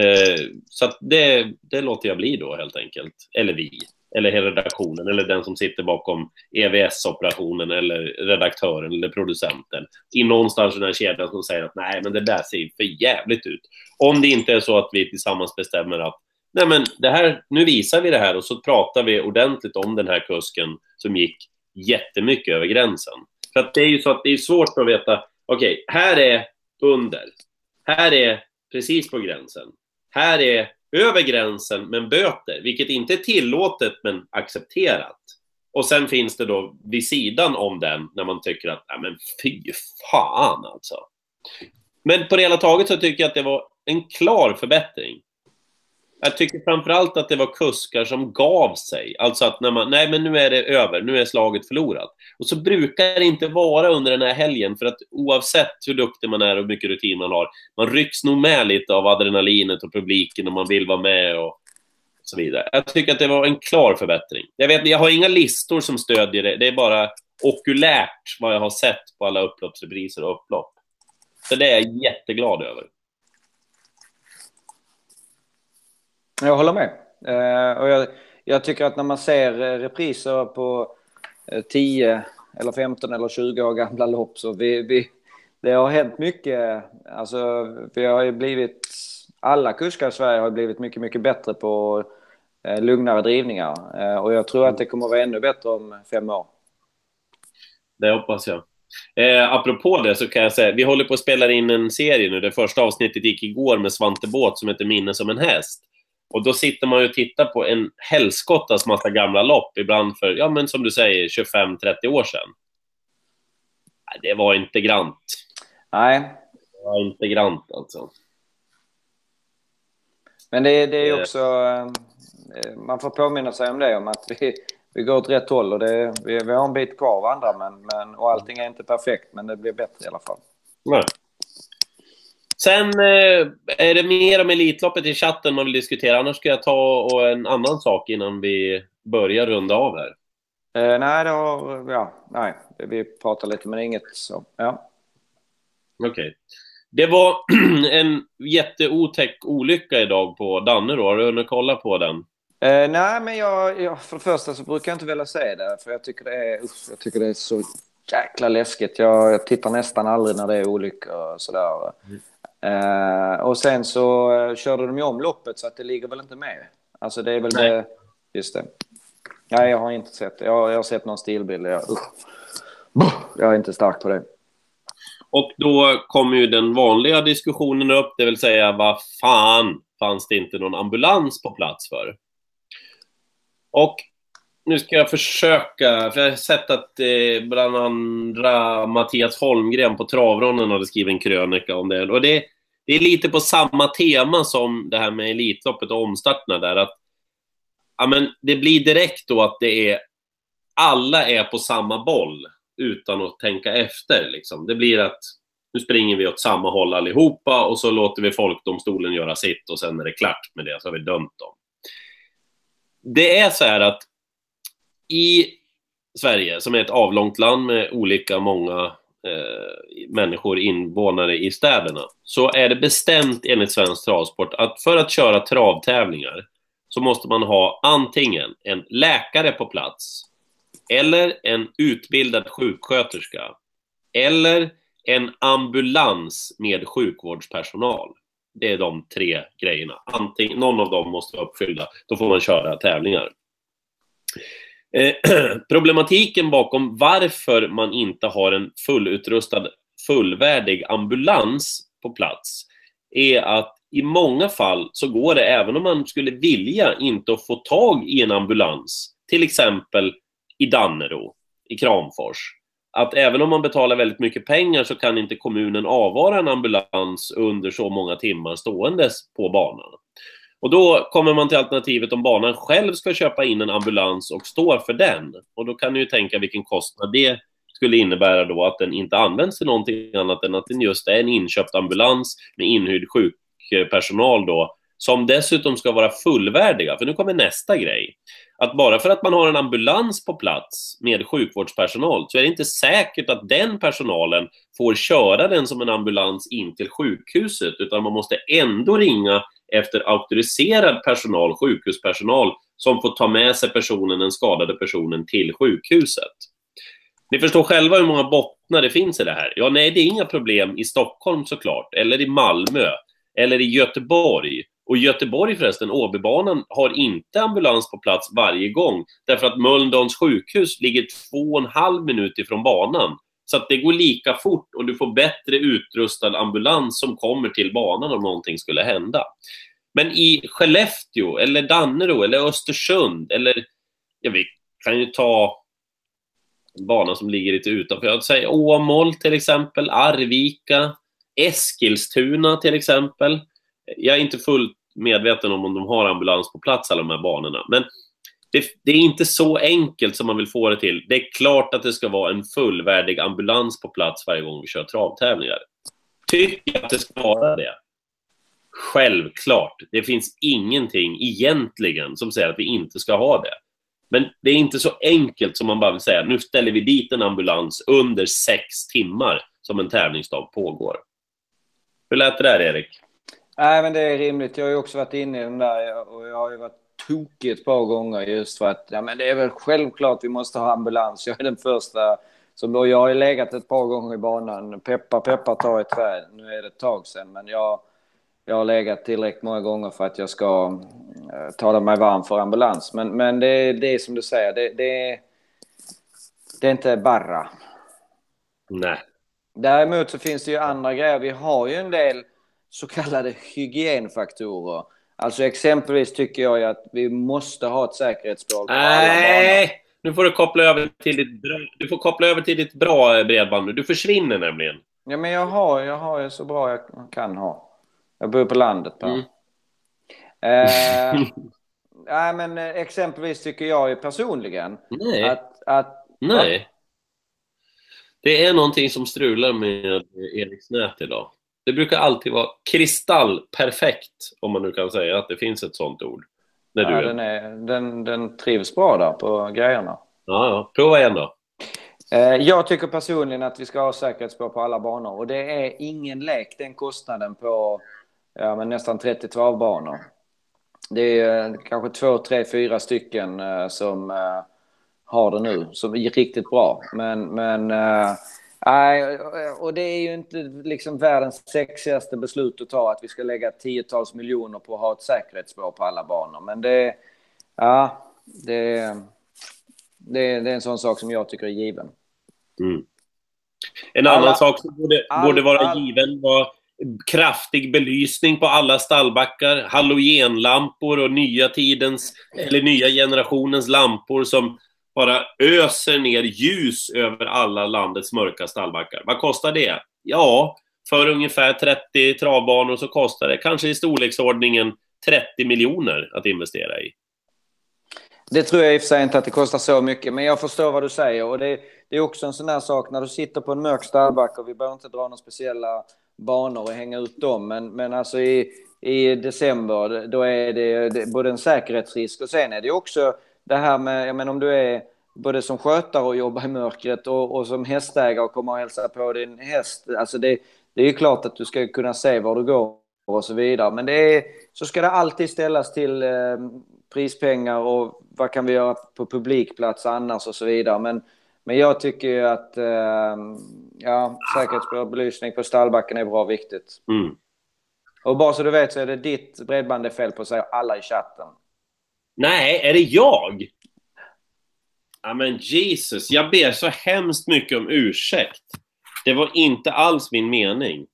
Eh, så att det, det låter jag bli då helt enkelt. Eller vi. Eller hela redaktionen. Eller den som sitter bakom EVS-operationen. Eller redaktören eller producenten. I någonstans i den här kedjan som säger att nej, men det där ser för jävligt ut. Om det inte är så att vi tillsammans bestämmer att nej men det här, nu visar vi det här och så pratar vi ordentligt om den här kusken som gick jättemycket över gränsen. För att det är ju så att det är svårt att veta, okej, okay, här är under. Här är precis på gränsen. Här är över gränsen men böter, vilket inte är tillåtet men accepterat. Och sen finns det då vid sidan om den när man tycker att, nej men fy fan alltså. Men på det hela taget så tycker jag att det var en klar förbättring. Jag tycker framförallt att det var kuskar som gav sig. Alltså att när man, nej men nu är det över, nu är slaget förlorat. Och så brukar det inte vara under den här helgen, för att oavsett hur duktig man är och hur mycket rutin man har, man rycks nog med lite av adrenalinet och publiken och man vill vara med och så vidare. Jag tycker att det var en klar förbättring. Jag, vet, jag har inga listor som stödjer det, det är bara okulärt vad jag har sett på alla upploppsrepriser och upplopp. Så det är jag jätteglad över. Jag håller med. Eh, och jag, jag, tycker att när man ser eh, repriser på eh, 10 eller 15 eller 20 år gamla lopp så vi, vi, det har hänt mycket. Alltså, vi har ju blivit, alla kuskar i Sverige har blivit mycket, mycket bättre på eh, lugnare drivningar. Och jag tror att det kommer att vara ännu bättre om fem år. Det hoppas jag. Eh, apropå det så kan jag säga, vi håller på att spela in en serie nu. Det första avsnittet gick igår med Svante Båt som heter Minne som en häst. Och då sitter man ju och tittar på en helskottas massa gamla lopp, ibland för, ja men som du säger, 25-30 år sedan. Det var inte grant. Nej. Det var inte grant alltså. Men det, det är också, eh, man får påminna sig om det, om att vi, vi går åt rätt håll och det, vi, vi har en bit kvar av andra, men, men, och allting är inte perfekt, men det blir bättre i alla fall. Nej. Sen eh, är det mer om Elitloppet i chatten man vill diskutera. Annars ska jag ta och en annan sak innan vi börjar runda av här. Eh, nej, då, ja, nej, vi pratar lite men inget så. Ja. Okej. Okay. Det var en jätteotäck olycka idag på Danne då. Har du hunnit kolla på den? Eh, nej, men jag, jag, för det första så brukar jag inte vilja säga det. För jag tycker det är, usch, jag tycker det är så jäkla läskigt. Jag, jag tittar nästan aldrig när det är olyckor och sådär. Mm. Uh, och sen så uh, körde de ju om loppet så att det ligger väl inte med. Alltså det är väl Nej. det. Just det. Nej, jag har inte sett det. Jag, jag har sett någon stilbild. Jag, jag är inte stark på det. Och då kommer ju den vanliga diskussionen upp, det vill säga vad fan fanns det inte någon ambulans på plats för? Och nu ska jag försöka, för jag har sett att eh, bland andra Mattias Holmgren på Travronden hade skrivit en krönika om det. Och det, det, är lite på samma tema som det här med Elitloppet och omstarterna där. Att, ja, men det blir direkt då att det är alla är på samma boll utan att tänka efter. Liksom. Det blir att nu springer vi åt samma håll allihopa och så låter vi folkdomstolen göra sitt och sen är det klart med det, så har vi dömt dem. Det är så här att i Sverige, som är ett avlångt land med olika många eh, människor, invånare i städerna, så är det bestämt enligt Svensk Travsport att för att köra travtävlingar så måste man ha antingen en läkare på plats, eller en utbildad sjuksköterska, eller en ambulans med sjukvårdspersonal. Det är de tre grejerna. Antingen, någon av dem måste vara uppfyllda, då får man köra tävlingar. Eh, problematiken bakom varför man inte har en fullutrustad, fullvärdig ambulans på plats är att i många fall så går det, även om man skulle vilja, inte att få tag i en ambulans. Till exempel i Dannero, i Kramfors, att även om man betalar väldigt mycket pengar så kan inte kommunen avvara en ambulans under så många timmar ståendes på banan. Och då kommer man till alternativet om banan själv ska köpa in en ambulans och står för den. Och då kan ni ju tänka vilken kostnad det skulle innebära då att den inte används till någonting annat än att den just är en inköpt ambulans med inhyrd sjukpersonal då, som dessutom ska vara fullvärdiga. För nu kommer nästa grej. Att bara för att man har en ambulans på plats med sjukvårdspersonal så är det inte säkert att den personalen får köra den som en ambulans in till sjukhuset, utan man måste ändå ringa efter auktoriserad personal, sjukhuspersonal, som får ta med sig personen, den skadade personen, till sjukhuset. Ni förstår själva hur många bottnar det finns i det här. Ja, nej, det är inga problem i Stockholm såklart, eller i Malmö, eller i Göteborg. Och Göteborg förresten, Åbybanan, har inte ambulans på plats varje gång, därför att Mölndals sjukhus ligger två och en halv minut ifrån banan. Så att det går lika fort och du får bättre utrustad ambulans som kommer till banan om någonting skulle hända. Men i Skellefteå, eller Dannero, eller Östersund, eller ja, vi kan ju ta en bana som ligger lite utanför. Jag säger Åmål till exempel, Arvika, Eskilstuna till exempel. Jag är inte fullt medveten om om de har ambulans på plats alla de här banorna. Men det, det, är inte så enkelt som man vill få det till. Det är klart att det ska vara en fullvärdig ambulans på plats varje gång vi kör travtävlingar. Tycker jag att det ska vara det? Självklart. Det finns ingenting egentligen som säger att vi inte ska ha det. Men det är inte så enkelt som man bara vill säga nu ställer vi dit en ambulans under sex timmar som en tävlingsdag pågår. Hur lät det där, Erik? Nej, men det är rimligt. Jag har ju också varit inne i den där och jag har ju varit tokig ett par gånger just för att ja, men det är väl självklart vi måste ha ambulans. Jag är den första som då, jag har ju legat ett par gånger i banan. Peppa, peppa, ta ett träd. Nu är det ett tag sedan, men jag, jag har legat tillräckligt många gånger för att jag ska uh, tala mig varm för ambulans. Men, men det, det är som du säger, det, det, det är inte bara. Nej. Däremot så finns det ju andra grejer. Vi har ju en del så kallade hygienfaktorer. Alltså exempelvis tycker jag ju att vi måste ha ett säkerhetsspår på Nej, nu får du koppla över till ditt bra, du får koppla över till ditt bra bredband. Du försvinner nämligen. Ja, men jag har, jag har så bra jag kan ha. Jag bor på landet. Mm. Eh, nej, men eh, exempelvis tycker jag ju personligen nej. att... att nej. Att, det är någonting som strular med Eriks nät idag. Det brukar alltid vara kristallperfekt, om man nu kan säga att det finns ett sånt ord. När du ja, är. Den, är, den, den trivs bra där på grejerna. Ja, ja. Prova igen då. Eh, jag tycker personligen att vi ska ha säkerhetsspår på alla banor och det är ingen lek den kostnaden på ja, men nästan 30 travbanor. Det är eh, kanske två, tre, fyra stycken eh, som har det nu, som är riktigt bra. Men, men Nej, och det är ju inte liksom världens sexigaste beslut att ta att vi ska lägga tiotals miljoner på att ha ett säkerhetsspår på alla banor. Men det, ja, det, det, det är en sån sak som jag tycker är given. Mm. En alla, annan sak som borde, all, borde vara all, given var kraftig belysning på alla stallbackar, halogenlampor och nya tidens, eller nya generationens lampor som bara öser ner ljus över alla landets mörka stallbackar. Vad kostar det? Ja, för ungefär 30 travbanor så kostar det kanske i storleksordningen 30 miljoner att investera i. Det tror jag i och för sig inte att det kostar så mycket, men jag förstår vad du säger. Och det, det är också en sån där sak när du sitter på en mörk stallbacke och vi behöver inte dra några speciella banor och hänga ut dem, men, men alltså i, i december då är det, det både en säkerhetsrisk och sen är det också det här med, jag menar om du är både som skötare och jobbar i mörkret och, och som hästägare och kommer och hälsa på din häst. Alltså det, det är klart att du ska kunna se var du går och så vidare. Men det är, så ska det alltid ställas till eh, prispengar och vad kan vi göra på publikplats annars och så vidare. Men, men jag tycker ju att eh, ja, säkerhetsbelysning på stallbacken är bra viktigt. Mm. Och bara så du vet så är det ditt bredband det är fel på, säger alla i chatten. Nej, är det jag? Ja men Jesus, jag ber så hemskt mycket om ursäkt. Det var inte alls min mening.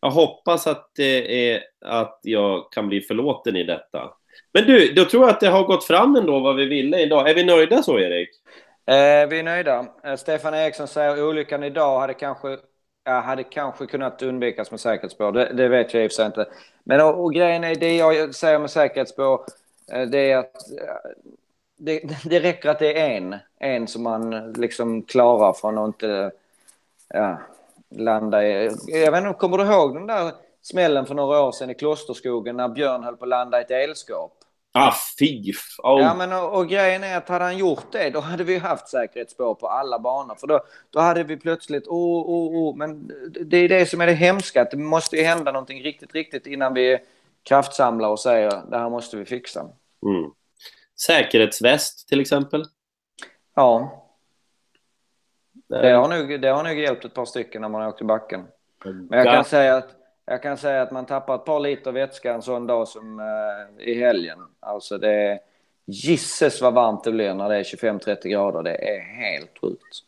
Jag hoppas att, det är, att jag kan bli förlåten i detta. Men du, då tror jag att det har gått fram ändå vad vi ville idag. Är vi nöjda så, Erik? Eh, vi är nöjda. Eh, Stefan Eriksson säger olyckan idag hade kanske, ja, hade kanske kunnat undvikas med säkerhetsspår. Det, det vet jag i och för sig inte. Men och, och grejen är, det jag säger med säkerhetsspår, det är att eh, det, det räcker att det är en. En som man liksom klarar från att inte ja, landa i. Jag vet inte, kommer du ihåg den där smällen för några år sedan i Klosterskogen när Björn höll på att landa i ett elskåp? Ah, fy! Oh. Ja, men och, och, grejen är att hade han gjort det, då hade vi haft säkerhetsspår på alla banor. För då, då hade vi plötsligt, oh, oh, oh, men det är det som är det hemska, att det måste ju hända någonting riktigt, riktigt innan vi kraftsamlar och säger det här måste vi fixa. Mm. Säkerhetsväst till exempel? Ja. Det har, nog, det har nog hjälpt ett par stycken när man har åkt i backen. Men jag kan säga att jag kan säga att man tappar ett par liter vätska en sån dag som uh, i helgen. Alltså det. Gisses vad varmt det blir när det är 25-30 grader. Det är helt sjukt.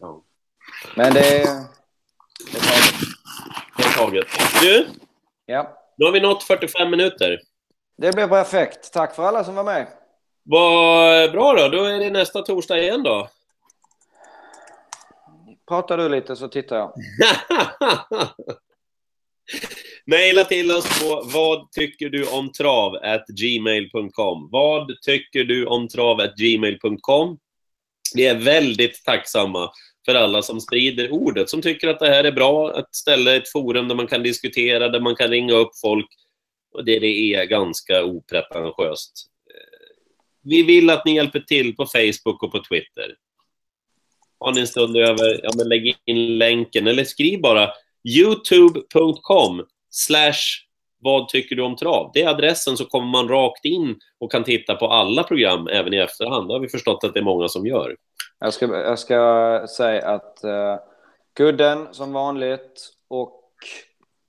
Ja. Men det är... Det är taget. Det är taget. Du? Ja? Nu har vi nått 45 minuter. Det blir perfekt. Tack för alla som var med. Vad bra då. Då är det nästa torsdag igen då. Pratar du lite så tittar jag. Maila till oss på vad tycker du om trav gmail.com. Vad tycker du om trav gmail.com. Vi är väldigt tacksamma för alla som sprider ordet, som tycker att det här är bra, att ställa ett forum där man kan diskutera, där man kan ringa upp folk och det, det är ganska opretentiöst. Eh, vi vill att ni hjälper till på Facebook och på Twitter. Har ni en stund över, ja men lägg in länken eller skriv bara youtube.com slash vad tycker du om trav? Det är adressen så kommer man rakt in och kan titta på alla program även i efterhand. Det har vi förstått att det är många som gör. Jag ska, jag ska säga att uh, Kudden som vanligt och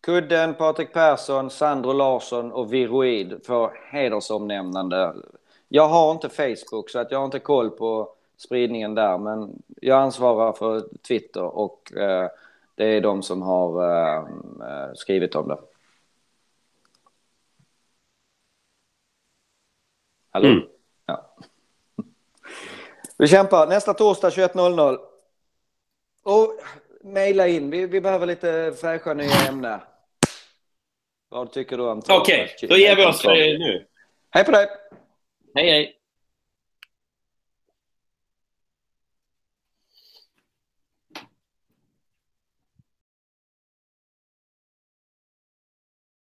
Kudden, Patrik Persson, Sandro Larsson och Viroid får hedersomnämnande. Jag har inte Facebook så att jag har inte koll på spridningen där men jag ansvarar för Twitter och uh, det är de som har uh, skrivit om det. Hallå? Mm. Vi kämpar. Nästa torsdag 21.00. Och mejla in. Vi, vi behöver lite fräscha nya ämnen. Vad tycker du om Okej, okay, då ger vi oss för nu. Hej på dig! Hej, hej!